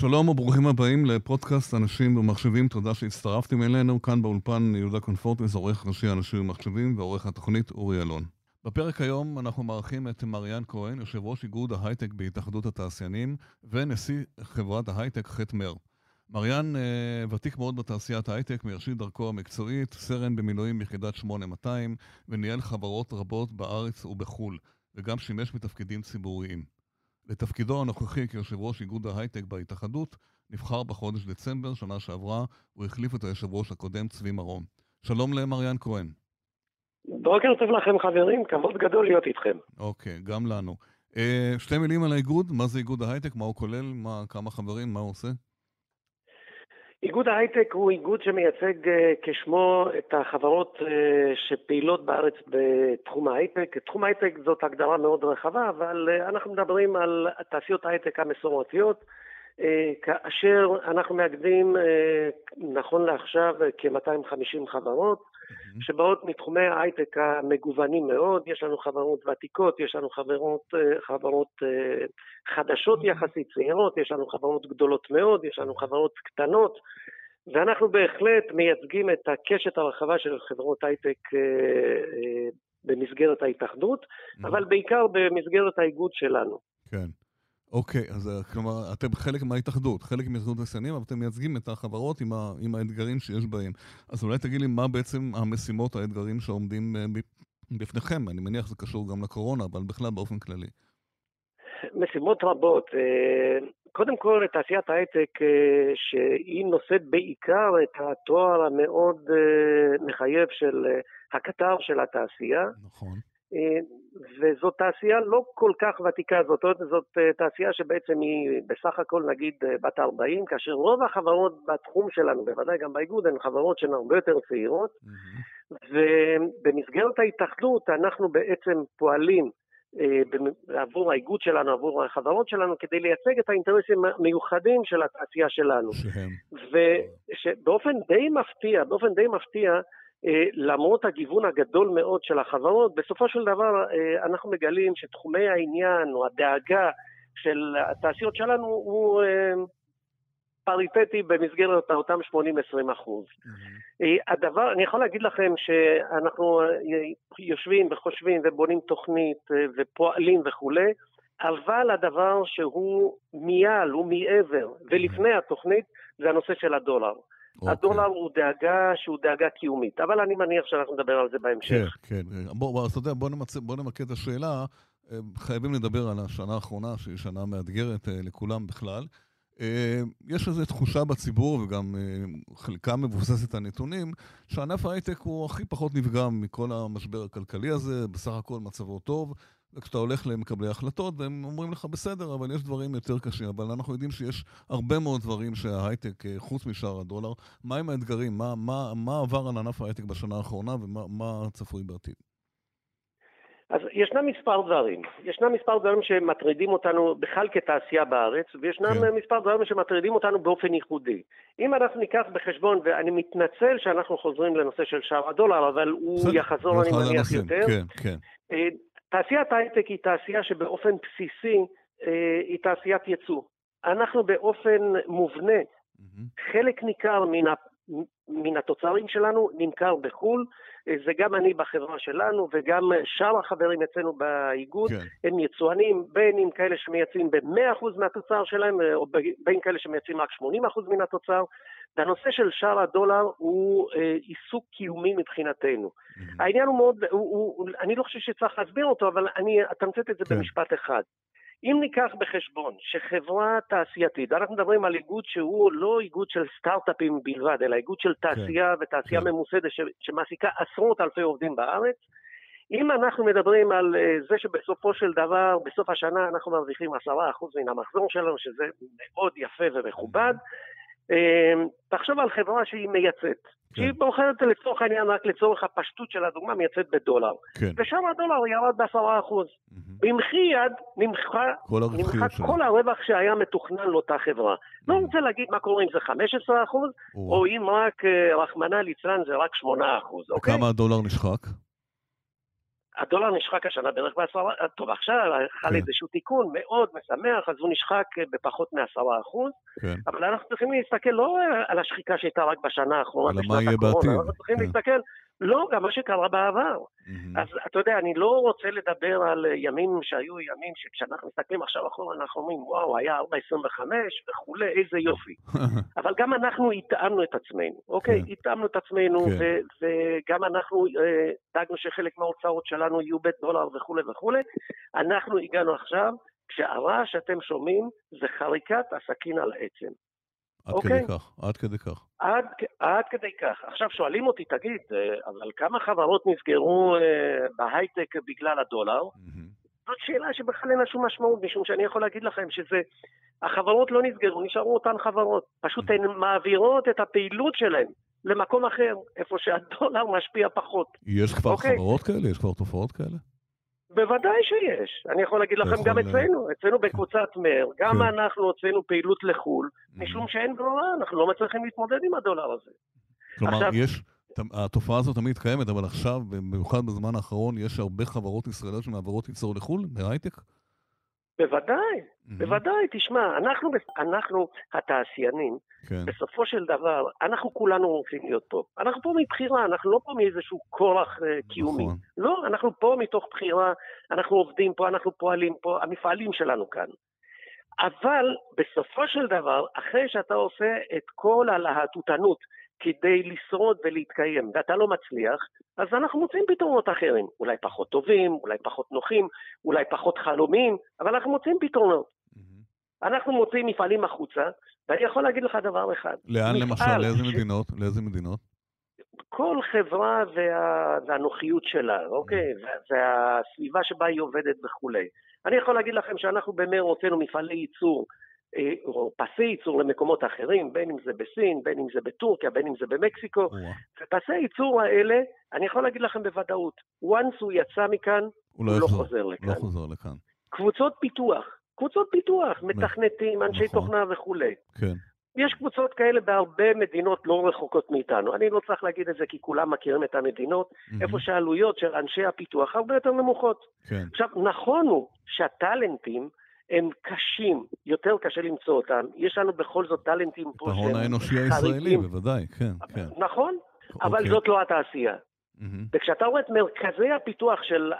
שלום וברוכים הבאים לפודקאסט אנשים ומחשבים, תודה שהצטרפתם אלינו. כאן באולפן יהודה קונפורטס, עורך ראשי אנשים ומחשבים ועורך התוכנית אורי אלון. בפרק היום אנחנו מארחים את מריאן כהן, יושב ראש איגוד ההייטק בהתאחדות התעשיינים ונשיא חברת ההייטק חטא מר. מריאן אה, ותיק מאוד בתעשיית ההייטק מראשית דרכו המקצועית, סרן במילואים ביחידת 8200 וניהל חברות רבות בארץ ובחו"ל, וגם שימש בתפקידים ציבוריים. לתפקידו הנוכחי כיושב ראש איגוד ההייטק בהתאחדות, נבחר בחודש דצמבר שנה שעברה, הוא החליף את היושב ראש הקודם צבי מרום. שלום למריאן כהן. בוקר טוב לכם חברים, כבוד גדול להיות איתכם. אוקיי, גם לנו. אה, שתי מילים על האיגוד, מה זה איגוד ההייטק, מה הוא כולל, מה, כמה חברים, מה הוא עושה? איגוד ההייטק הוא איגוד שמייצג אה, כשמו את החברות אה, שפעילות בארץ בתחום ההייטק. תחום ההייטק זאת הגדרה מאוד רחבה, אבל אה, אנחנו מדברים על תעשיות ההייטק המסורתיות, כאשר אנחנו מאגדים נכון לעכשיו כ-250 חברות. שבאות מתחומי ההייטק המגוונים מאוד, יש לנו חברות ותיקות, יש לנו חברות, אה, חברות אה, חדשות יחסית, צעירות, יש לנו חברות גדולות מאוד, יש לנו חברות קטנות, ואנחנו בהחלט מייצגים את הקשת הרחבה של חברות הייטק אה, במסגרת ההתאחדות, אבל בעיקר במסגרת האיגוד שלנו. כן. אוקיי, אז אה, כלומר, אתם חלק מההתאחדות, חלק מהתאחדות התעשיינים, אבל אתם מייצגים את החברות עם, ה, עם האתגרים שיש בהם. אז אולי תגיד לי מה בעצם המשימות, האתגרים שעומדים אה, בפניכם. אני מניח שזה קשור גם לקורונה, אבל בכלל באופן כללי. משימות רבות. אה, קודם כל, תעשיית ההייטק, שהיא נושאת בעיקר את התואר המאוד מחייב של הקטר של התעשייה. נכון. אה, וזאת תעשייה לא כל כך ותיקה, זאת, זאת אה, תעשייה שבעצם היא בסך הכל נגיד אה, בת 40, כאשר רוב החברות בתחום שלנו, בוודאי גם באיגוד, הן חברות שהן הרבה יותר צעירות, mm-hmm. ובמסגרת ההתאחדות אנחנו בעצם פועלים עבור האיגוד שלנו, עבור החברות שלנו, כדי לייצג את האינטרסים המיוחדים של התעשייה שלנו. שהם. ובאופן די מפתיע, באופן די מפתיע, למרות הגיוון הגדול מאוד של החברות, בסופו של דבר אה, אנחנו מגלים שתחומי העניין או הדאגה של התעשיות שלנו הוא אה, פריטטי במסגרת אותם 80-20 אחוז. Mm-hmm. הדבר, אני יכול להגיד לכם שאנחנו יושבים וחושבים ובונים תוכנית ופועלים וכולי, אבל הדבר שהוא מעל, הוא מעבר, ולפני התוכנית, זה הנושא של הדולר. אוקיי. הדולר הוא דאגה שהוא דאגה קיומית, אבל אני מניח שאנחנו נדבר על זה בהמשך. כן, כן. בוא, בוא, אתה יודע, בוא, נמצא, בוא נמקד את השאלה. אה, חייבים לדבר על השנה האחרונה, שהיא שנה מאתגרת אה, לכולם בכלל. אה, יש איזו תחושה בציבור, וגם חלקה מבוססת הנתונים, שענף ההייטק הוא הכי פחות נפגע מכל המשבר הכלכלי הזה, בסך הכל מצבו טוב. וכשאתה הולך למקבלי החלטות, והם אומרים לך, בסדר, אבל יש דברים יותר קשים. אבל אנחנו יודעים שיש הרבה מאוד דברים שההייטק, אה, חוץ משאר הדולר, מה עם האתגרים? מה, מה, מה עבר על ענף ההייטק בשנה האחרונה ומה צפוי בעתיד? אז ישנם מספר דברים. ישנם מספר דברים שמטרידים אותנו בכלל כתעשייה בארץ, וישנם כן. מספר דברים שמטרידים אותנו באופן ייחודי. אם אנחנו ניקח בחשבון, ואני מתנצל שאנחנו חוזרים לנושא של שער הדולר, אבל הוא יחזור, אני מניח, יותר. כן, כן. תעשיית ההייטק היא תעשייה שבאופן בסיסי אה, היא תעשיית ייצוא. אנחנו באופן מובנה. חלק ניכר מן, מן התוצרים שלנו נמכר בחו"ל, אה, זה גם אני בחברה שלנו וגם שאר החברים אצלנו באיגוד, כן. הם יצואנים, בין אם כאלה שמייצאים ב-100% מהתוצר שלהם, אה, או בין כאלה שמייצאים רק 80% מן התוצר, והנושא של שער הדולר הוא אה, עיסוק קיומי מבחינתנו. Mm-hmm. העניין הוא מאוד, הוא, הוא, אני לא חושב שצריך להסביר אותו, אבל אני אתמצת את זה כן. במשפט אחד. אם ניקח בחשבון שחברה תעשייתית, אנחנו מדברים על איגוד שהוא לא איגוד של סטארט-אפים בלבד, אלא איגוד של כן. תעשייה כן. ותעשייה כן. ממוסדת ש, שמעסיקה עשרות אלפי עובדים בארץ, אם אנחנו מדברים על אה, זה שבסופו של דבר, בסוף השנה אנחנו מרוויחים עשרה אחוז מן המחזור שלנו, שזה מאוד יפה ומכובד, אמ, תחשוב על חברה שהיא מייצאת. כן. שהיא בוחרת לצורך העניין, רק לצורך הפשטות של הדוגמה, מייצאת בדולר. כן. ושם הדולר ירד בעשרה אחוז. Mm-hmm. במחי יד נמחה כל, נמחה כל הרווח שהיה מתוכנן לאותה חברה. Mm-hmm. לא רוצה להגיד מה קורה אם זה 15 אחוז, או אם רק, אה, רחמנא ליצלן, זה רק 8 אחוז, אוקיי? וכמה הדולר נשחק? הדולר נשחק השנה בערך בעשרה, טוב עכשיו חל כן. איזשהו תיקון מאוד משמח, אז הוא נשחק בפחות מעשרה אחוז, כן. אבל אנחנו צריכים להסתכל לא על השחיקה שהייתה רק בשנה האחרונה, בשנת הקורונה, אנחנו צריכים כן. להסתכל לא, גם מה שקרה בעבר. Mm-hmm. אז אתה יודע, אני לא רוצה לדבר על ימים שהיו ימים שכשאנחנו מסתכלים עכשיו אחורה, אנחנו אומרים, וואו, היה 4.25 וכולי, איזה יופי. אבל גם אנחנו התאמנו את עצמנו, אוקיי? כן. התאמנו את עצמנו, כן. ו- וגם אנחנו אה, דאגנו שחלק מההוצאות שלנו יהיו בדולר וכולי וכולי. אנחנו הגענו עכשיו, כשהרעש שאתם שומעים זה חריקת הסכין על העצם. עד אוקיי? כדי כך, עד כדי כך. עד, עד כדי כך. עכשיו שואלים אותי, תגיד, אה, אבל כמה חברות נסגרו אה, בהייטק בגלל הדולר? Mm-hmm. זאת שאלה שבכלל אין לה שום משמעות, משום שאני יכול להגיד לכם שזה... החברות לא נסגרו, נשארו אותן חברות. פשוט הן מעבירות את הפעילות שלהן למקום אחר, איפה שהדולר משפיע פחות. יש כבר אוקיי? חברות כאלה? יש כבר תופעות כאלה? בוודאי שיש. אני יכול להגיד לכם גם אצלנו, אצלנו בקבוצת מר, גם כן. אנחנו הוצאנו פעילות לחו"ל, mm. משום שאין ברירה, אנחנו לא מצליחים להתמודד עם הדולר הזה. כלומר, יש... התופעה הזאת תמיד קיימת, אבל עכשיו, במיוחד בזמן האחרון, יש הרבה חברות ישראליות שמעברות ייצור לחו"ל, בהייטק? בוודאי, mm-hmm. בוודאי, תשמע, אנחנו, אנחנו התעשיינים, כן. בסופו של דבר, אנחנו כולנו רוצים להיות פה. אנחנו פה מבחירה, אנחנו לא פה מאיזשהו כורח uh, קיומי. נכון. לא, אנחנו פה מתוך בחירה, אנחנו עובדים פה, אנחנו פועלים פה, המפעלים שלנו כאן. אבל בסופו של דבר, אחרי שאתה עושה את כל הלהטוטנות כדי לשרוד ולהתקיים, ואתה לא מצליח, אז אנחנו מוצאים פתרונות אחרים. אולי פחות טובים, אולי פחות נוחים, אולי פחות חלומיים, אבל אנחנו מוצאים פתרונות. אנחנו מוצאים מפעלים החוצה, ואני יכול להגיד לך דבר אחד. לאן למשל? לאיזה. מדינות? לאיזה מדינות? כל חברה וה... והנוחיות שלה, אוקיי? והסביבה שבה היא עובדת וכולי. אני יכול להגיד לכם שאנחנו במר הוצאנו מפעלי ייצור או פסי ייצור למקומות אחרים, בין אם זה בסין, בין אם זה בטורקיה, בין אם זה במקסיקו. ופסי הייצור האלה, אני יכול להגיד לכם בוודאות, once הוא יצא מכאן, הוא לא, הוא לא חוזר לכאן. לא חוזר לכאן. קבוצות פיתוח, קבוצות פיתוח, מתכנתים, אנשי נכון. תוכנה וכולי. כן. יש קבוצות כאלה בהרבה מדינות לא רחוקות מאיתנו. אני לא צריך להגיד את זה כי כולם מכירים את המדינות, mm-hmm. איפה שהעלויות של אנשי הפיתוח הרבה יותר נמוכות. כן. עכשיו, נכון הוא שהטאלנטים הם קשים, יותר קשה למצוא אותם. יש לנו בכל זאת טאלנטים פה שהם חריגים. ההון האנושי הישראלי, בוודאי, כן, כן. נכון, אבל אוקיי. זאת לא התעשייה. Mm-hmm. וכשאתה רואה את מרכזי הפיתוח של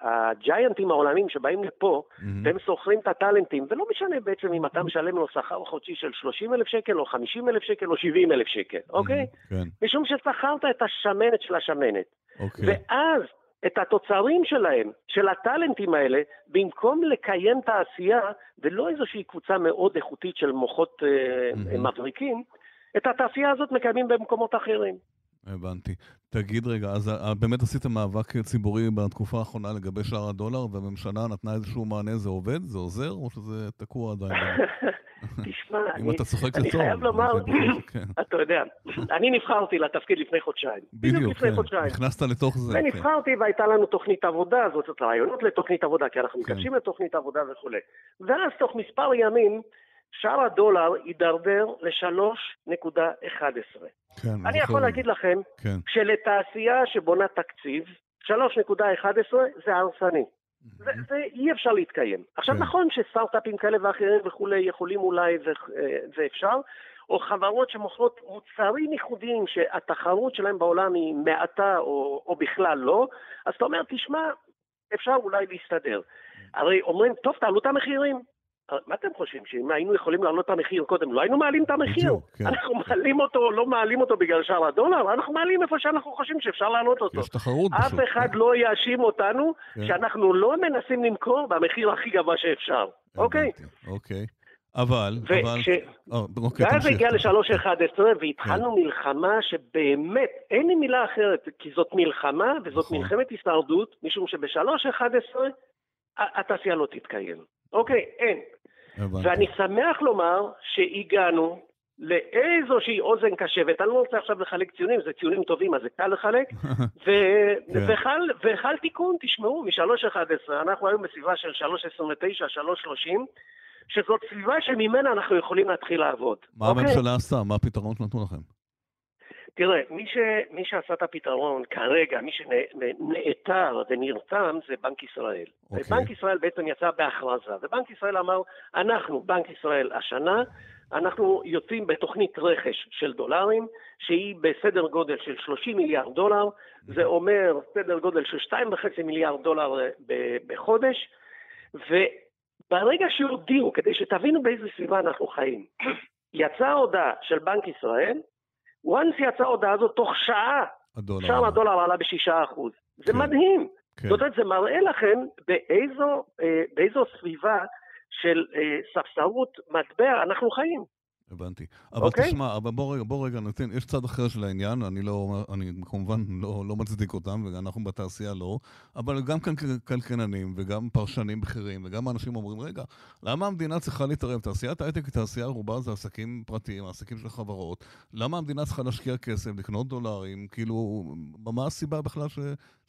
הג'יינטים העולמיים שבאים לפה, mm-hmm. והם שוכרים את הטאלנטים, ולא משנה בעצם אם אתה משלם לו שכר חודשי של 30 אלף שקל, או 50 אלף שקל, או 70 אלף שקל, אוקיי? Mm-hmm. כן. משום ששכרת את השמנת של השמנת. אוקיי. ואז את התוצרים שלהם, של הטאלנטים האלה, במקום לקיים תעשייה, ולא איזושהי קבוצה מאוד איכותית של מוחות mm-hmm. מבריקים, את התעשייה הזאת מקיימים במקומות אחרים. הבנתי. תגיד רגע, אז אה, באמת עשית מאבק ציבורי בתקופה האחרונה לגבי שער הדולר, והממשלה נתנה איזשהו מענה, זה עובד? זה עוזר? או שזה תקוע עדיין? תשמע, טוב. אני חייב לומר, כן. אתה יודע, אני נבחרתי לתפקיד לפני חודשיים. בדיוק, כן, נכנסת לתוך זה. כן. ונבחרתי והייתה לנו תוכנית עבודה, זאת רעיונות לתוכנית עבודה, כי אנחנו מקדשים לתוכנית עבודה וכולי. ואז תוך מספר ימים, שער הדולר הידרדר ל-3.11. כן, אני יכול להגיד לכם כן. שלתעשייה שבונה תקציב, 3.11 זה הרסני. זה, זה אי אפשר להתקיים. עכשיו כן. נכון שסטארט-אפים כאלה ואחרים וכולי יכולים אולי זה אפשר, או חברות שמוכרות מוצרים ייחודיים שהתחרות שלהם בעולם היא מעטה או, או בכלל לא, אז אתה אומר, תשמע, אפשר אולי להסתדר. הרי אומרים, טוב, תעלו את המחירים. מה אתם חושבים, שאם היינו יכולים להעלות את המחיר קודם, לא היינו מעלים את המחיר? כן. אנחנו מעלים אותו, לא מעלים אותו בגלל שער הדולר, אנחנו מעלים איפה שאנחנו חושבים שאפשר להעלות אותו. יש תחרות פשוט. אף אחד כן. לא יאשים אותנו כן. שאנחנו לא מנסים למכור במחיר הכי גבוה שאפשר, אוקיי? אוקיי. אבל, אבל... אה, אוקיי, ואז הגיע ל-3.11 והתחלנו כן. מלחמה שבאמת, אין לי מילה אחרת, כי זאת מלחמה וזאת נכון. מלחמת הישרדות, משום שב-3.11 התעשייה לא תתקיים. אוקיי, אין. הבנתי. ואני שמח לומר שהגענו לאיזושהי אוזן קשבת, אני לא רוצה עכשיו לחלק ציונים, זה ציונים טובים, אז זה קל לחלק, ו... כן. וחל, וחל תיקון, תשמעו, מ-3.11, אנחנו היום בסביבה של 3.29, 3.30, שזאת סביבה שממנה אנחנו יכולים להתחיל לעבוד. מה אוקיי? הממשלה עשתה? מה הפתרון שנתנו לכם? תראה, מי, ש, מי שעשה את הפתרון כרגע, מי שנעתר ונרתם זה בנק ישראל. Okay. אוקיי. בנק ישראל בעצם יצא בהכרזה, ובנק ישראל אמר, אנחנו, בנק ישראל השנה, אנחנו יוצאים בתוכנית רכש של דולרים, שהיא בסדר גודל של 30 מיליארד דולר, זה אומר סדר גודל של 2.5 מיליארד דולר אה, בחודש, וברגע שהודיעו, כדי שתבינו באיזה סביבה אנחנו חיים, יצאה הודעה של בנק ישראל, once יצאה ההודעה הזאת, תוך שעה, הדולר. שם הדולר עלה בשישה אחוז. זה כן. מדהים. כן. זאת אומרת, זה מראה לכם באיזו, אה, באיזו סביבה של אה, ספסרות מטבע אנחנו חיים. הבנתי. אבל אוקיי? תשמע, אבל בוא רגע, בוא רגע ניתן, יש צד אחר של העניין, אני לא, אני כמובן לא, לא מצדיק אותם, ואנחנו בתעשייה לא, אבל גם כאן כלכלנים וגם פרשנים בכירים וגם אנשים אומרים, רגע, למה המדינה צריכה להתערב? תעשיית ההייטק היא תעשייה רובה זה עסקים פרטיים, עסקים של חברות. למה המדינה צריכה להשקיע כסף, לקנות דולרים? כאילו, מה הסיבה בכלל ש,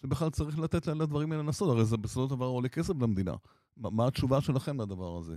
שבכלל צריך לתת לדברים האלה לנסות? הרי זה בסופו של דבר עולה כסף למדינה. מה, מה התשובה שלכם לדבר הזה?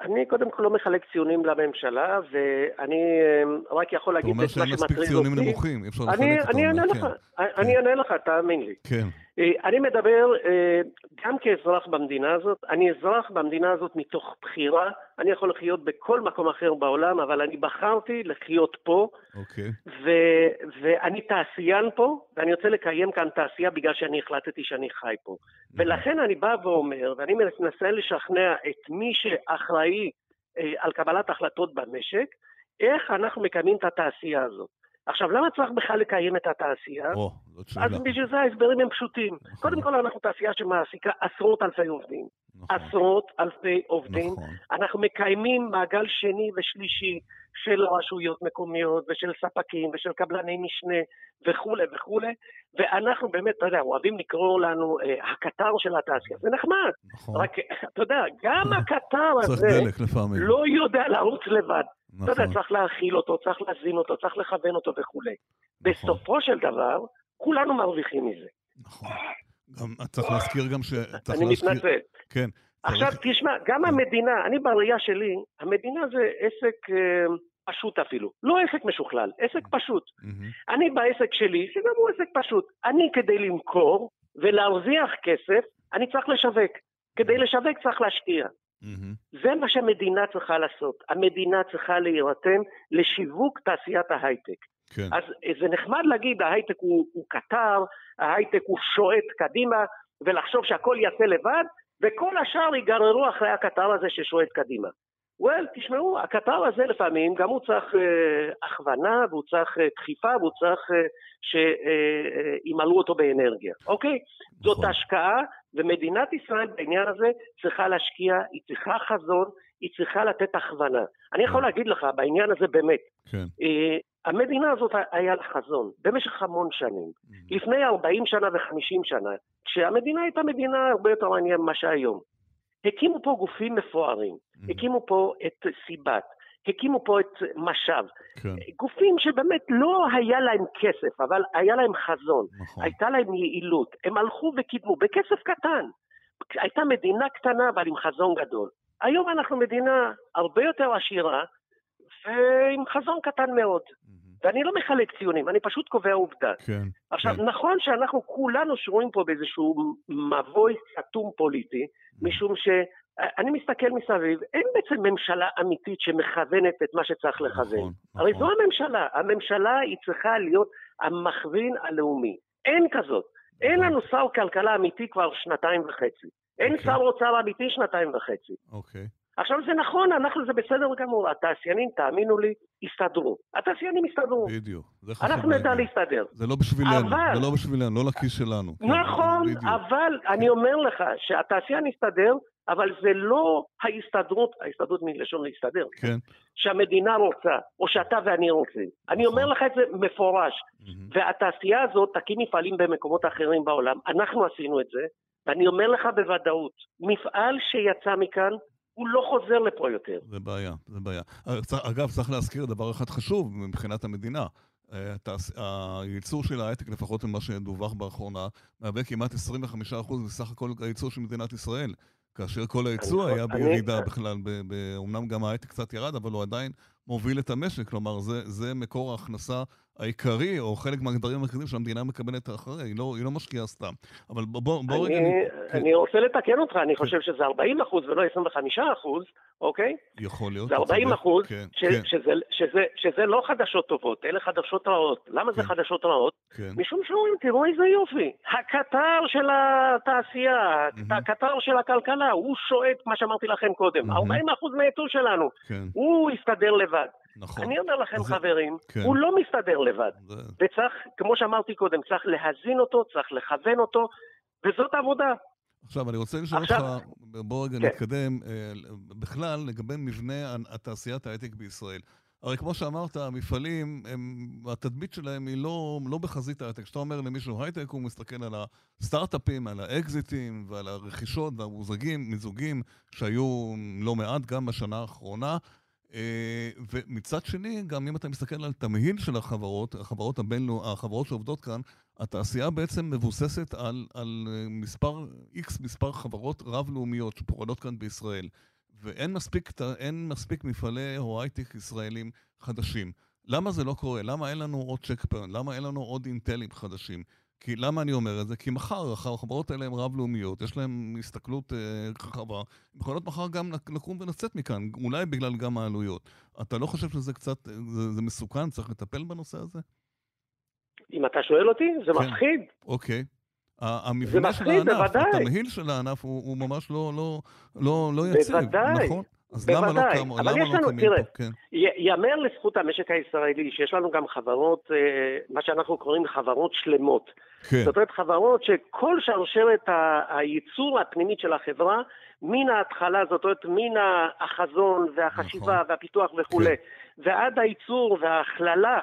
אני קודם כל לא מחלק ציונים לממשלה, ואני אה, רק יכול אתה להגיד אומר את שאין מה מספיק שמטריד ציונים אותי. נמוכים, אי אפשר לחלק אני, אתה אני אומר, כן. לך, אני אענה לך, תאמין לי. כן, אני מדבר אה, גם כאזרח במדינה הזאת, אני אזרח במדינה הזאת מתוך בחירה, אני יכול לחיות בכל מקום אחר בעולם, אבל אני בחרתי לחיות פה, אוקיי. ו- ואני תעשיין פה, ואני רוצה לקיים כאן תעשייה בגלל שאני החלטתי שאני חי פה. ולכן אני בא ואומר, ואני מנסה לשכנע את מי שאחראי אה, על קבלת החלטות במשק, איך אנחנו מקיימים את התעשייה הזאת. עכשיו, למה צריך בכלל לקיים את התעשייה? או, זאת שאלה. אז בשביל זה ההסברים הם פשוטים. נכון. קודם כל, אנחנו תעשייה שמעסיקה עשרות אלפי עובדים. נכון, עשרות אלפי עובדים. נכון. אנחנו מקיימים מעגל שני ושלישי של רשויות מקומיות ושל ספקים ושל קבלני משנה וכולי וכולי, ואנחנו באמת, אתה יודע, אוהבים לקרוא לנו אה, הקטר של התעשייה. זה נחמד, נכון. רק, אתה יודע, גם הקטר הזה. לא יודע לרוץ לבד. אתה יודע, נכון, צריך להאכיל אותו, צריך להזין אותו, צריך לכוון אותו וכולי. נכון, בסופו של דבר, כולנו מרוויחים מזה. נכון. גם, צריך להזכיר גם ש... אני להזכיר- מתנצל. כן. עכשיו צריך- תשמע, גם המדינה, אני בראייה שלי, המדינה זה עסק אה, פשוט אפילו. לא עסק משוכלל, עסק פשוט. מהמם, אני בעסק שלי, שגם הוא עסק פשוט. אני כדי למכור ולהרוויח כסף, אני צריך לשווק. כדי לשווק צריך להשקיע. מהמם, זה מה שהמדינה צריכה לעשות. המדינה צריכה להירתם לשיווק תעשיית ההייטק. כן. אז אה, זה נחמד להגיד, ההייטק הוא, הוא קטר, ההייטק הוא שועט קדימה, ולחשוב שהכל יעשה לבד, וכל השאר ייגררו אחרי הקטר הזה ששועט קדימה. וול, תשמעו, הקטר הזה לפעמים, גם הוא צריך אה, הכוונה, והוא צריך אה, דחיפה, והוא צריך אה, שימלאו אותו באנרגיה, אוקיי? זאת נכון. השקעה, ומדינת ישראל בעניין הזה צריכה להשקיע, היא צריכה חזון, היא צריכה לתת הכוונה. אני יכול כן. להגיד לך, בעניין הזה באמת, כן. אה, המדינה הזאת היה לה חזון במשך המון שנים. מהמם, לפני 40 שנה ו-50 שנה, כשהמדינה הייתה מדינה הרבה יותר מעניינת ממה שהיום. הקימו פה גופים מפוארים, הקימו פה את סיבת, הקימו פה את משאב, כן, גופים שבאמת לא היה להם כסף, אבל היה להם חזון, נכון. הייתה להם יעילות, הם הלכו וקידמו בכסף קטן. הייתה מדינה קטנה אבל עם חזון גדול. היום אנחנו מדינה הרבה יותר עשירה ועם חזון קטן מאוד. מהמם, ואני לא מחלק ציונים, אני פשוט קובע עובדה. כן. עכשיו, כן. נכון שאנחנו כולנו שרויים פה באיזשהו מבוי סתום פוליטי, משום שאני מסתכל מסביב, אין בעצם ממשלה אמיתית שמכוונת את מה שצריך לכוון. נכון, הרי נכון. זו הממשלה, הממשלה היא צריכה להיות המכווין הלאומי. אין כזאת. אין נכון. לנו שר כלכלה אמיתי כבר שנתיים וחצי. אין אוקיי. שר אוצר אמיתי שנתיים וחצי. אוקיי. עכשיו זה נכון, אנחנו, זה בסדר גמור, התעשיינים, תאמינו לי, יסתדרו. התעשיינים יסתדרו. בדיוק. אנחנו נדע. להסתדר. זה לא בשבילנו, אבל- זה לא בשבילנו, לא לכיס שלנו. כן, נכון, בדיוק. כן. אבל אני אומר לך שהתעשיין יסתדר, אבל זה לא ההסתדרות, ההסתדרות מלשון להסתדר, כן. שהמדינה רוצה, או שאתה ואני רוצים. אני נכון. אומר לך את זה מפורש. והתעשייה הזאת תקים מפעלים במקומות אחרים בעולם. אנחנו עשינו את זה, ואני אומר לך בוודאות, מפעל שיצא מכאן, הוא לא חוזר לפה יותר. זה בעיה, זה בעיה. אגב, צריך להזכיר דבר אחד חשוב מבחינת המדינה. אה, הייצור של ההייטק, לפחות ממה שדווח באחרונה, מהווה כמעט 25% מסך הכל הייצור של מדינת ישראל. כאשר כל הייצוא אני- היה אני- בירידה בכלל, ב- ב- אומנם גם ההייטק קצת ירד, אבל הוא עדיין מוביל את המשק. כלומר, זה, זה מקור ההכנסה העיקרי, או חלק מהגדרים המרכזיים שהמדינה מקבלת אחרי, היא לא, היא לא משקיעה סתם. אבל בוא, בוא רגע... אני, אני רוצה לתקן אותך, אני כן. חושב שזה 40 אחוז ולא 25 אחוז, אוקיי? יכול להיות. זה 40 אחוז, כן, ש, כן. שזה, שזה, שזה לא חדשות טובות, אלה חדשות רעות. למה כן. זה חדשות רעות? כן. משום שאומרים, תראו איזה יופי, הקטר של התעשייה, mm-hmm. הקטר של הכלכלה, הוא שואט, מה שאמרתי לכם קודם, mm-hmm. 40 אחוז מהיצוא שלנו, כן. הוא יסתדר לבד. נכון. אני אומר לכם, זה... חברים, כן. הוא לא מסתדר לבד. זה... וצריך, כמו שאמרתי קודם, צריך להזין אותו, צריך לכוון אותו, וזאת העבודה. עכשיו, אני רוצה לשאול אותך, בוא רגע כן. נתקדם, אה, בכלל, לגבי מבנה התעשיית ההייטק בישראל. הרי כמו שאמרת, המפעלים, הם, התדמית שלהם היא לא, לא בחזית ההייטק. כשאתה אומר למישהו הייטק, הוא מסתכל על הסטארט-אפים, על האקזיטים ועל הרכישות והמוזגים, מיזוגים שהיו לא מעט גם בשנה האחרונה. אה, ומצד שני, גם אם אתה מסתכל על תמהיל של החברות, החברות הבינלאומיות, החברות שעובדות כאן, התעשייה בעצם מבוססת על, על אה, מספר, איקס מספר חברות רב-לאומיות שפועלות כאן בישראל. ואין מספיק, אין מספיק מפעלי או הייטק ישראלים חדשים. למה זה לא קורה? למה אין לנו עוד צ'ק פרן? למה אין לנו עוד אינטלים חדשים? כי למה אני אומר את זה? כי מחר החברות האלה הן רב-לאומיות, יש להן הסתכלות אה, רחבה, הן יכולות מחר גם לקום ולצאת מכאן, אולי בגלל גם העלויות. אתה לא חושב שזה קצת, זה, זה מסוכן, צריך לטפל בנושא הזה? אם אתה שואל אותי, זה כן. מפחיד. אוקיי. המבנה של הענף, בוודאי. התמהיל של הענף הוא, הוא ממש לא, לא, לא, לא יציב, בוודאי. נכון? אז בוודאי, למה לא קמו, למה לא לנו, לא תראה, פה? כן. ייאמר לזכות המשק הישראלי שיש לנו גם חברות, אה, מה שאנחנו קוראים חברות שלמות. כן. זאת אומרת, חברות שכל שרשרת הייצור הפנימית של החברה, מן ההתחלה, זאת אומרת, מן החזון והחשיבה נכון. והפיתוח וכולי, כן. ועד הייצור וההכללה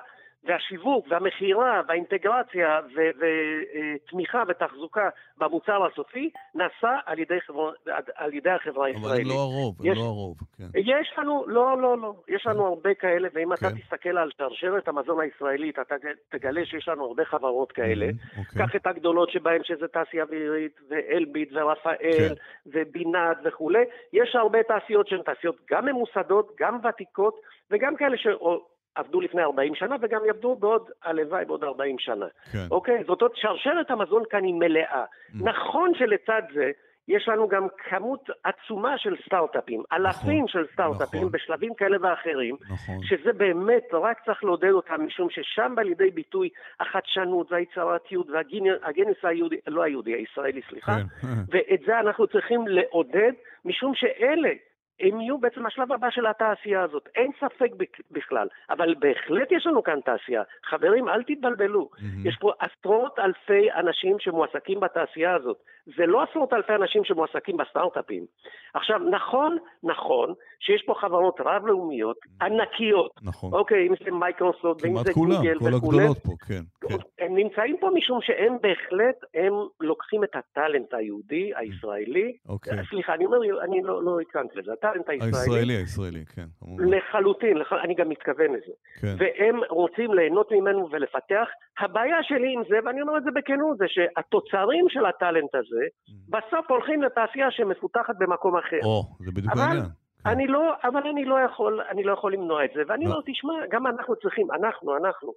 והשיווק והמכירה והאינטגרציה ותמיכה ותחזוקה במוצר הסופי נעשה על ידי, חברה, על ידי החברה הישראלית. אבל הם לא הרוב, הם לא הרוב, כן. יש לנו, לא, לא, לא, יש לנו כן. הרבה כאלה, ואם כן. אתה תסתכל על שרשרת המזון הישראלית, אתה תגלה שיש לנו הרבה חברות כאלה. Mm-hmm, אוקיי. קח את הגדולות שבהן, שזה תעשייה אווירית, ואלביט, ורפאל, כן. ובינת וכולי. יש הרבה תעשיות שהן תעשיות גם ממוסדות, גם ותיקות, וגם כאלה ש... עבדו לפני 40 שנה וגם יעבדו בעוד, הלוואי, בעוד 40 שנה. כן. אוקיי? זאת אומרת, שרשרת המזון כאן היא מלאה. Mm. נכון שלצד זה, יש לנו גם כמות עצומה של סטארט-אפים, נכון, אלפים של סטארט-אפים נכון. בשלבים כאלה ואחרים, נכון. שזה באמת, רק צריך לעודד אותם, משום ששם בא לידי ביטוי החדשנות והיצירתיות והגנס היהודי, לא היהודי, הישראלי, סליחה, כן. ואת זה אנחנו צריכים לעודד, משום שאלה הם יהיו בעצם השלב הבא של התעשייה הזאת, אין ספק בכלל, אבל בהחלט יש לנו כאן תעשייה. חברים, אל תתבלבלו, mm-hmm. יש פה עשרות אלפי אנשים שמועסקים בתעשייה הזאת. זה לא עשרות אלפי אנשים שמועסקים בסטארט-אפים. עכשיו, נכון, נכון, שיש פה חברות רב-לאומיות, ענקיות. נכון. אוקיי, אם זה מייקרוסופט, אם זה כולם, גוגל וכולי. כמעט כולם, כל הגדולות פה, כן, כן. הם נמצאים פה משום שהם בהחלט, הם לוקחים את הטאלנט היהודי, הישראלי. אוקיי. סליחה, אני אומר, אני לא, לא התכוונתי לזה, הטאלנט הישראלי. הישראלי, הישראלי, כן. לחלוטין, לח... אני גם מתכוון לזה. כן. והם רוצים ליהנות ממנו ולפתח. הבעיה שלי עם זה, ואני אומר את זה בכנות, זה שהתוצרים של הטאלנט הזה, mm. בסוף הולכים לתעשייה שמפותחת במקום אחר. או, זה בדיוק העניין. כן. אני לא, אבל אני לא יכול, אני לא יכול למנוע את זה, ואני לא. אומר, תשמע, גם אנחנו צריכים, אנחנו, אנחנו,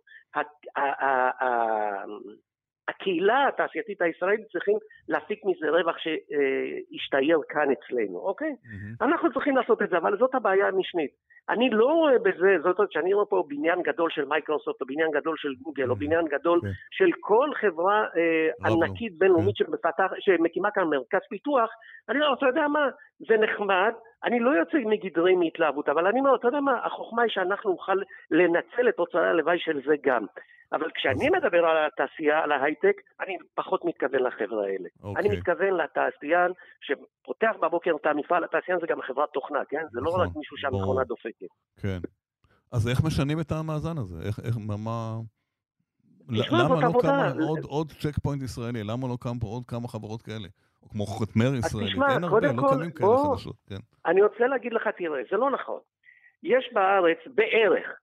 הקהילה התעשייתית הישראלית צריכים להפיק מזה רווח שישתייר כאן אצלנו, אוקיי? Mm-hmm. אנחנו צריכים לעשות את זה, אבל זאת הבעיה המשנית. אני לא רואה בזה, זאת אומרת שאני רואה פה בניין גדול של מייקרוסופט, או בניין גדול של גוגל, או mm-hmm. בניין גדול okay. כן. של כל חברה אה, ענקית בינלאומית okay. כן. שמקימה כאן מרכז פיתוח, אני אומר, אתה יודע מה, זה נחמד, אני לא יוצא מגדרי מהתלהבות, אבל אני אומר, אתה יודע מה, החוכמה היא שאנחנו נוכל לנצל את תוצרי הלוואי של זה גם. אבל כשאני מדבר על התעשייה, על ההייטק, אני פחות מתכוון לחבר'ה האלה. Okay. אני אוקיי. מתכוון לתעשיין שפותח בבוקר את המפעל, התעשיין זה גם חברת תוכנה, כן? זה לא רק מישהו שהמכונה דופקת. כן. אז איך משנים את המאזן הזה? איך, איך, מה... למה לא קם עוד, עוד צ'ק פוינט ישראלי? למה לא קם פה עוד כמה חברות כאלה? או כמו חותמר ישראלי? אין הרבה, לא קמים כאלה חדשות. כן. אני רוצה להגיד לך, תראה, זה לא נכון. יש בארץ בערך,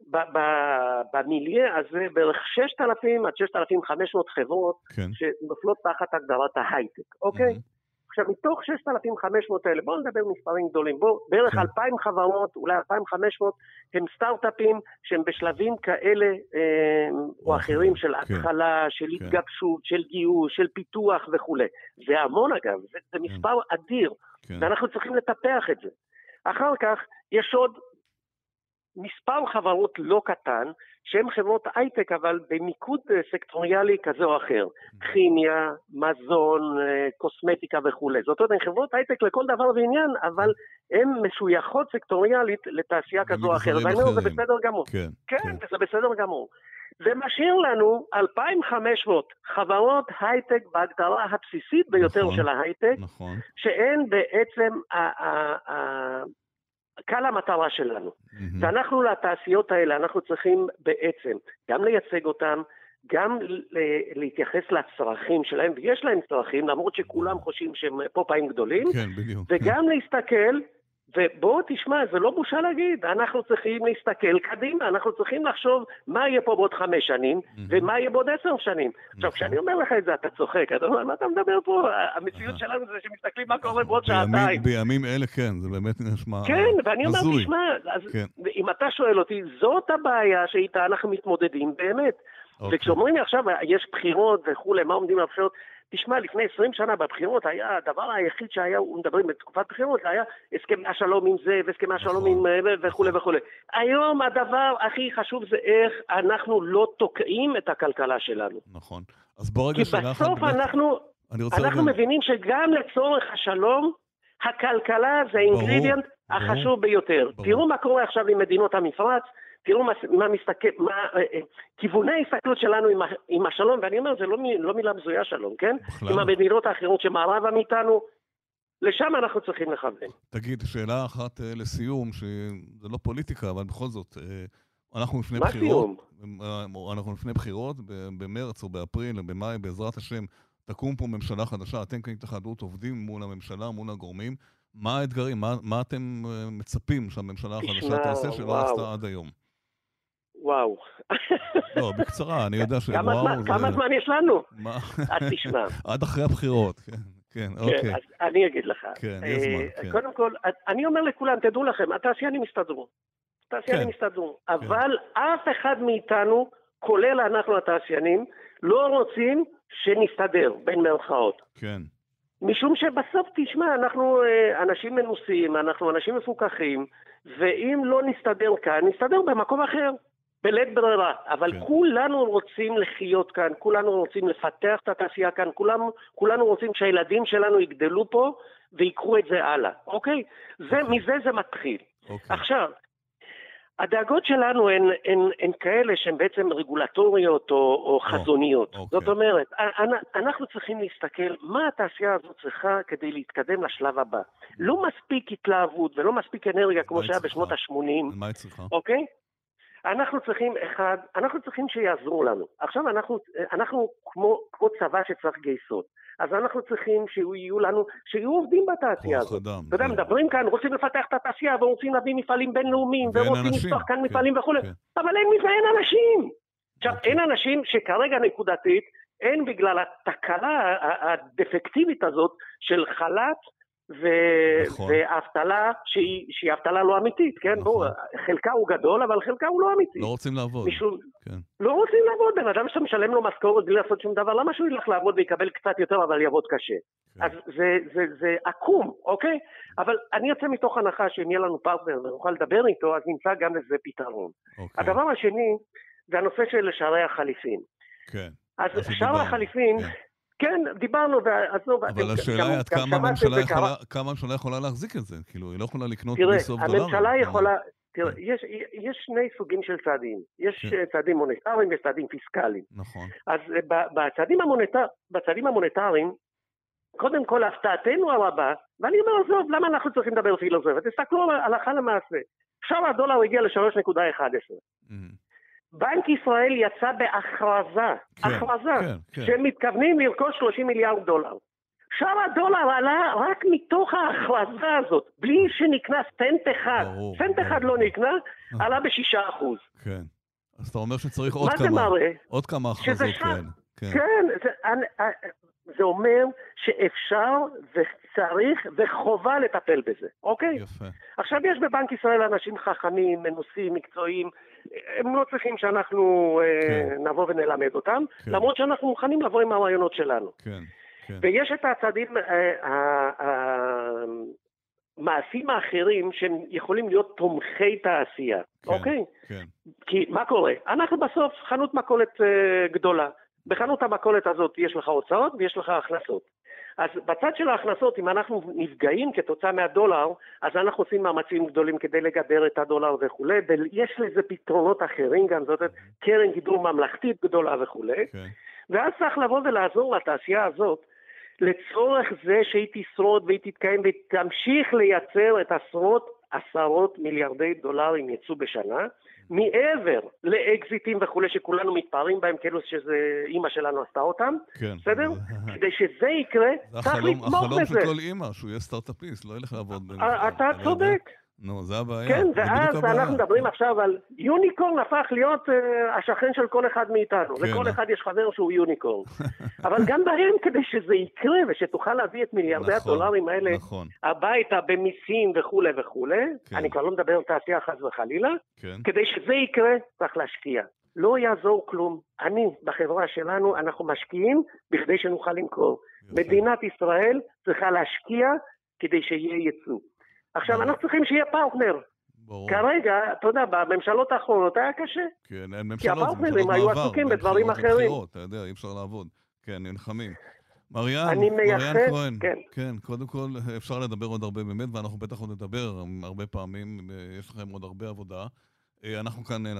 במיליה הזה, בערך 6,000 עד 6,500 חברות כן. שנופלות תחת הגדרת ההייטק, אוקיי? Mm-hmm. עכשיו, מתוך 6,500 האלה, בואו נדבר מספרים גדולים. בואו, בערך כן. 2,000 חברות, אולי 2,500, הם סטארט-אפים שהם בשלבים כאלה אה, או אחרים של כן. התחלה, של כן. התגבשות, של גיוס, של פיתוח וכולי. זה המון אגב, זה, זה כן. מספר. אדיר, כן. ואנחנו צריכים לטפח את זה. אחר כך, יש עוד מספר חברות לא קטן, שהן חברות הייטק, אבל במיקוד אה, סקטוריאלי כזה או אחר. Mm-hmm. כימיה, מזון, אה, קוסמטיקה וכולי. זאת אומרת, הן חברות הייטק לכל דבר ועניין, אבל הן משויכות סקטוריאלית לתעשייה כזו או אחרת. ואני אומר, זה בסדר גמור. כן, כן, כן. זה בסדר גמור. זה משאיר לנו 2,500 חברות הייטק בהגדרה הבסיסית ביותר נכון, של ההייטק, נכון. שהן בעצם קל המטרה שלנו. Mm-hmm. ואנחנו לתעשיות האלה, אנחנו צריכים בעצם גם לייצג אותם, גם להתייחס לצרכים שלהם, ויש להם צרכים, למרות שכולם חושבים שהם פופאים גדולים, כן, בדיוק. וגם כן. להסתכל ובוא תשמע, זה לא בושה להגיד, אנחנו צריכים להסתכל קדימה, אנחנו צריכים לחשוב מה יהיה פה בעוד חמש שנים, mm-hmm. ומה יהיה בעוד עשר שנים. עכשיו, נכון. כשאני אומר לך את זה, אתה צוחק, אתה אומר, מה אתה מדבר פה? המציאות שלנו זה שמסתכלים מה קורה בעוד שעתיים. בימים אלה כן, זה באמת נשמע הזוי. כן, ואני אומר, תשמע, כן. אם אתה שואל אותי, זאת הבעיה שאיתה אנחנו מתמודדים באמת. אוקיי. וכשאומרים לי עכשיו, יש בחירות וכולי, מה עומדים לבחירות? תשמע, לפני 20 שנה בבחירות היה, הדבר היחיד שהיה, מדברים בתקופת בחירות, היה הסכמי השלום עם זה והסכמי השלום נכון. עם אה, וכולי וכולי. היום הדבר הכי חשוב זה איך אנחנו לא תוקעים את הכלכלה שלנו. נכון. אז בוא רגע שאלה אחת... כי בסוף אנחנו, אנחנו. מבינים שגם לצורך השלום, הכלכלה זה האינגרידיאנט החשוב ביותר. תראו מה קורה עכשיו עם מדינות המפרץ. תראו מה, מה מסתכל, מה, אה, אה, כיווני ההסתכלות שלנו עם, עם השלום, ואני אומר, זה לא, לא מילה בזויה שלום, כן? בכלל. עם המדינות האחרות שמערבה מאיתנו, לשם אנחנו צריכים לכוון. תגיד, שאלה אחת אה, לסיום, שזה לא פוליטיקה, אבל בכל זאת, אנחנו לפני מה בחירות. סיום? אנחנו לפני בחירות, במרץ או באפריל או במאי, בעזרת השם, תקום פה ממשלה חדשה, אתם כהתאחדות עובדים מול הממשלה, מול הגורמים. מה האתגרים? מה, מה אתם מצפים שהממשלה החדשה תעשה שלא עשתה עד היום? וואו. לא, בקצרה, אני יודע זה... כמה זמן יש לנו? מה? אז תשמע. עד אחרי הבחירות, כן. כן, כן, אוקיי. אז אני אגיד לך. כן, יש זמן, אה, כן. קודם כל, אני אומר לכולם, תדעו לכם, התעשיינים יסתדרו. התעשיינים כן. יסתדרו. אבל אף אחד מאיתנו, כולל אנחנו התעשיינים, לא רוצים שנסתדר, בין מירכאות. כן. משום שבסוף, תשמע, אנחנו אה, אנשים מנוסים, אנחנו אנשים מפוקחים, ואם לא נסתדר כאן, נסתדר במקום אחר. בלית ברירה, אבל כן. כולנו רוצים לחיות כאן, כולנו רוצים לפתח את התעשייה כאן, כולנו, כולנו רוצים שהילדים שלנו יגדלו פה ויקחו את זה הלאה, אוקיי? זה, אוקיי. מזה זה מתחיל. אוקיי. עכשיו, הדאגות שלנו הן, הן, הן כאלה שהן בעצם רגולטוריות או, או חזוניות. אוקיי. זאת אומרת, אנחנו צריכים להסתכל מה התעשייה הזאת צריכה כדי להתקדם לשלב הבא. לא מספיק התלהבות ולא מספיק אנרגיה כמו שהיה בשנות ה-80. מה היא צריכה? אוקיי? אנחנו צריכים, אחד, אנחנו צריכים שיעזרו לנו. עכשיו אנחנו, אנחנו כמו, כמו צבא שצריך גייסות. אז אנחנו צריכים שיהיו לנו, שיהיו עובדים בתעשייה הזאת. אתה יודע, כן. מדברים כאן, רוצים לפתח את התעשייה ורוצים להביא מפעלים בינלאומיים ורוצים לפתוח כאן כן, מפעלים וכולי, כן. אבל אין מזה, אין אנשים. עכשיו, אוקיי. אין אנשים שכרגע נקודתית, אין בגלל התקלה הדפקטיבית הזאת של חל"ת ו... נכון. ואבטלה שהיא, שהיא אבטלה לא אמיתית, כן? נכון. בוא, חלקה הוא גדול, אבל חלקה הוא לא אמיתי. לא רוצים לעבוד. משום... כן. לא רוצים לעבוד, בן אדם שאתה משלם לו משכורת בלי לעשות שום דבר, למה שהוא ילך לעבוד ויקבל קצת יותר אבל יעבוד קשה? כן. אז זה, זה, זה עקום, אוקיי? אבל אני יוצא מתוך הנחה שאם יהיה לנו פרטנר ונוכל לדבר איתו, אז נמצא גם לזה פתרון. אוקיי. הדבר השני, זה הנושא של שערי החליפין. כן. אז שער החליפין... כן. כן, דיברנו, ועזוב. אבל השאלה היא עד כמה הממשלה יכולה, כמה הממשלה יכולה להחזיק את זה? כאילו, היא לא יכולה לקנות בלי סוף דולר? תראה, הממשלה יכולה... תראה, יש, יש שני סוגים של צעדים. יש כן. צעדים מוניטריים ויש צעדים פיסקליים. נכון. אז בצעדים, המוניטר, בצעדים המוניטריים, קודם כל הפתעתנו הרבה, ואני אומר, עזוב, למה אנחנו צריכים לדבר פילוסופיה? תסתכלו הלכה למעשה. עכשיו הדולר הגיע ל-3.11. אמהם. בנק ישראל יצא בהכרזה, כן, הכרזה, כן, כן. שהם מתכוונים לרכוש 30 מיליארד דולר. שער הדולר עלה רק מתוך ההכרזה הזאת, בלי שנקנה סנט אחד. ברור, סנט ברור. אחד לא נקנה, אה. עלה בשישה אחוז. כן. אז אתה אומר שצריך עוד כמה, עוד כמה הכרזות כאלה. כן, כן זה, אני, זה אומר שאפשר וצריך וחובה לטפל בזה, אוקיי? יפה. עכשיו, יש בבנק ישראל אנשים חכמים, מנוסים, מקצועיים, הם לא צריכים שאנחנו אה, כן. נבוא ונלמד אותם, כן. למרות שאנחנו מוכנים לבוא עם הרעיונות שלנו. כן, כן. ויש את הצעדים, אה, ה- המעשים האחרים שהם יכולים להיות תומכי תעשייה, כן. אוקיי? כן, כי מה קורה? אנחנו בסוף חנות מכולת אה, גדולה. בחנות המכולת הזאת יש לך הוצאות ויש לך הכנסות. אז בצד של ההכנסות, אם אנחנו נפגעים כתוצאה מהדולר, אז אנחנו עושים מאמצים גדולים כדי לגדר את הדולר וכולי, ויש לזה פתרונות אחרים גם, זאת אומרת, קרן גידור ממלכתית גדולה וכולי. כן. ואז צריך לבוא ולעזור לתעשייה הזאת לצורך זה שהיא תשרוד והיא תתקיים ותמשיך לייצר את עשרות עשרות מיליארדי דולרים יצוא בשנה, מעבר לאקזיטים וכולי שכולנו מתפארים בהם כאילו שזה אימא שלנו עשתה אותם, כן. בסדר? כדי שזה יקרה, צריך לתמוך החלום של בזה. כל אימא, שהוא יהיה סטארט-אפיסט, לא ילך לעבוד. אה, אתה? צודק. נו, זה הבעיה. כן, ואז הבעיה. אנחנו מדברים עכשיו על יוניקורן הפך להיות אה, השכן של כל אחד מאיתנו. כן, לכל. אחד יש חבר שהוא יוניקורן. אבל גם בהם, כדי שזה יקרה ושתוכל להביא את מיליארדי נכון, הדולרים האלה נכון, הביתה במיסים וכולי וכולי, כן. אני כבר לא מדבר על תעשייה חס וחלילה, כן. כדי שזה יקרה צריך להשקיע. לא יעזור כלום. אני, בחברה שלנו, אנחנו משקיעים בכדי שנוכל למכור. מדינת ישראל צריכה להשקיע כדי שיהיה ייצוא. עכשיו. אנחנו צריכים שיהיה פרטנר. ברור. כרגע, אתה יודע, בממשלות האחרונות היה קשה. כן, אין ממשלות, זה הפרטנרים היו עסוקים בדברים אחרים. אתה יודע, אי אפשר לעבוד. כן, נלחמים. מריאן, מריאן כהן, כן. כן, קודם כל אפשר לדבר עוד הרבה באמת, ואנחנו בטח עוד נדבר הרבה פעמים, אה, יש לכם עוד הרבה עבודה. אה, אנחנו כאן אה,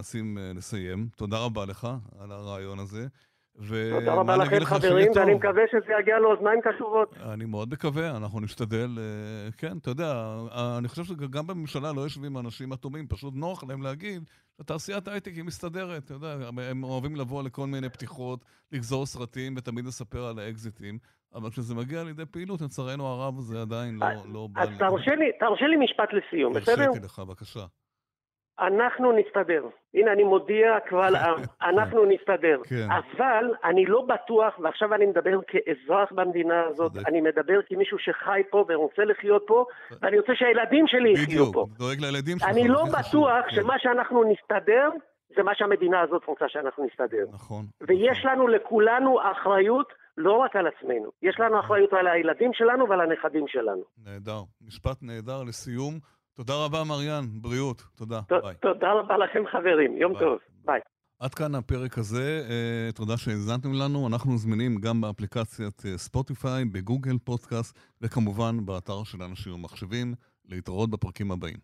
לסיים. תודה רבה לך על הרעיון הזה. תודה רבה לכם חברים, ואני. מקווה שזה יגיע לאוזניים קשובות. אני מאוד מקווה, אנחנו נשתדל, אה, כן, אתה יודע, אה, אני חושב שגם בממשלה לא יושבים אנשים אטומים, פשוט נוח להם להגיד שתעשיית ההייטק היא מסתדרת, אתה יודע, הם- אוהבים לבוא לכל מיני פתיחות, לגזור סרטים ותמיד לספר על האקזיטים, אבל כשזה מגיע לידי פעילות, לצערנו הרב, זה עדיין לא, לא. אז תרשה לי משפט לסיום, בסדר? הרשיתי לך, בבקשה. אנחנו נסתדר. הנה, אני מודיע קבל עם, אנחנו נסתדר. כן. אבל אני לא בטוח, ועכשיו אני מדבר כאזרח במדינה הזאת. אני מדבר כמישהו שחי פה ורוצה לחיות פה, ואני רוצה שהילדים שלי יחיו בדיוק, פה. דואג לילדים שלך. אני לא בטוח כן. שמה שאנחנו נסתדר, זה מה שהמדינה הזאת רוצה שאנחנו נסתדר. נכון. ויש נכון. לנו לכולנו אחריות לא רק על עצמנו, יש לנו אחריות על הילדים שלנו ועל הנכדים שלנו. נהדר. משפט נהדר לסיום. תודה רבה, מריאן. בריאות. תודה. ת- ביי. תודה רבה לכם חברים, יום ביי. טוב, ביי. עד כאן הפרק הזה, אה, תודה שהאזנתם לנו. אנחנו זמינים גם באפליקציית אה, ספוטיפיי, בגוגל פודקאסט, וכמובן באתר של אנשים ומחשבים. להתראות בפרקים הבאים.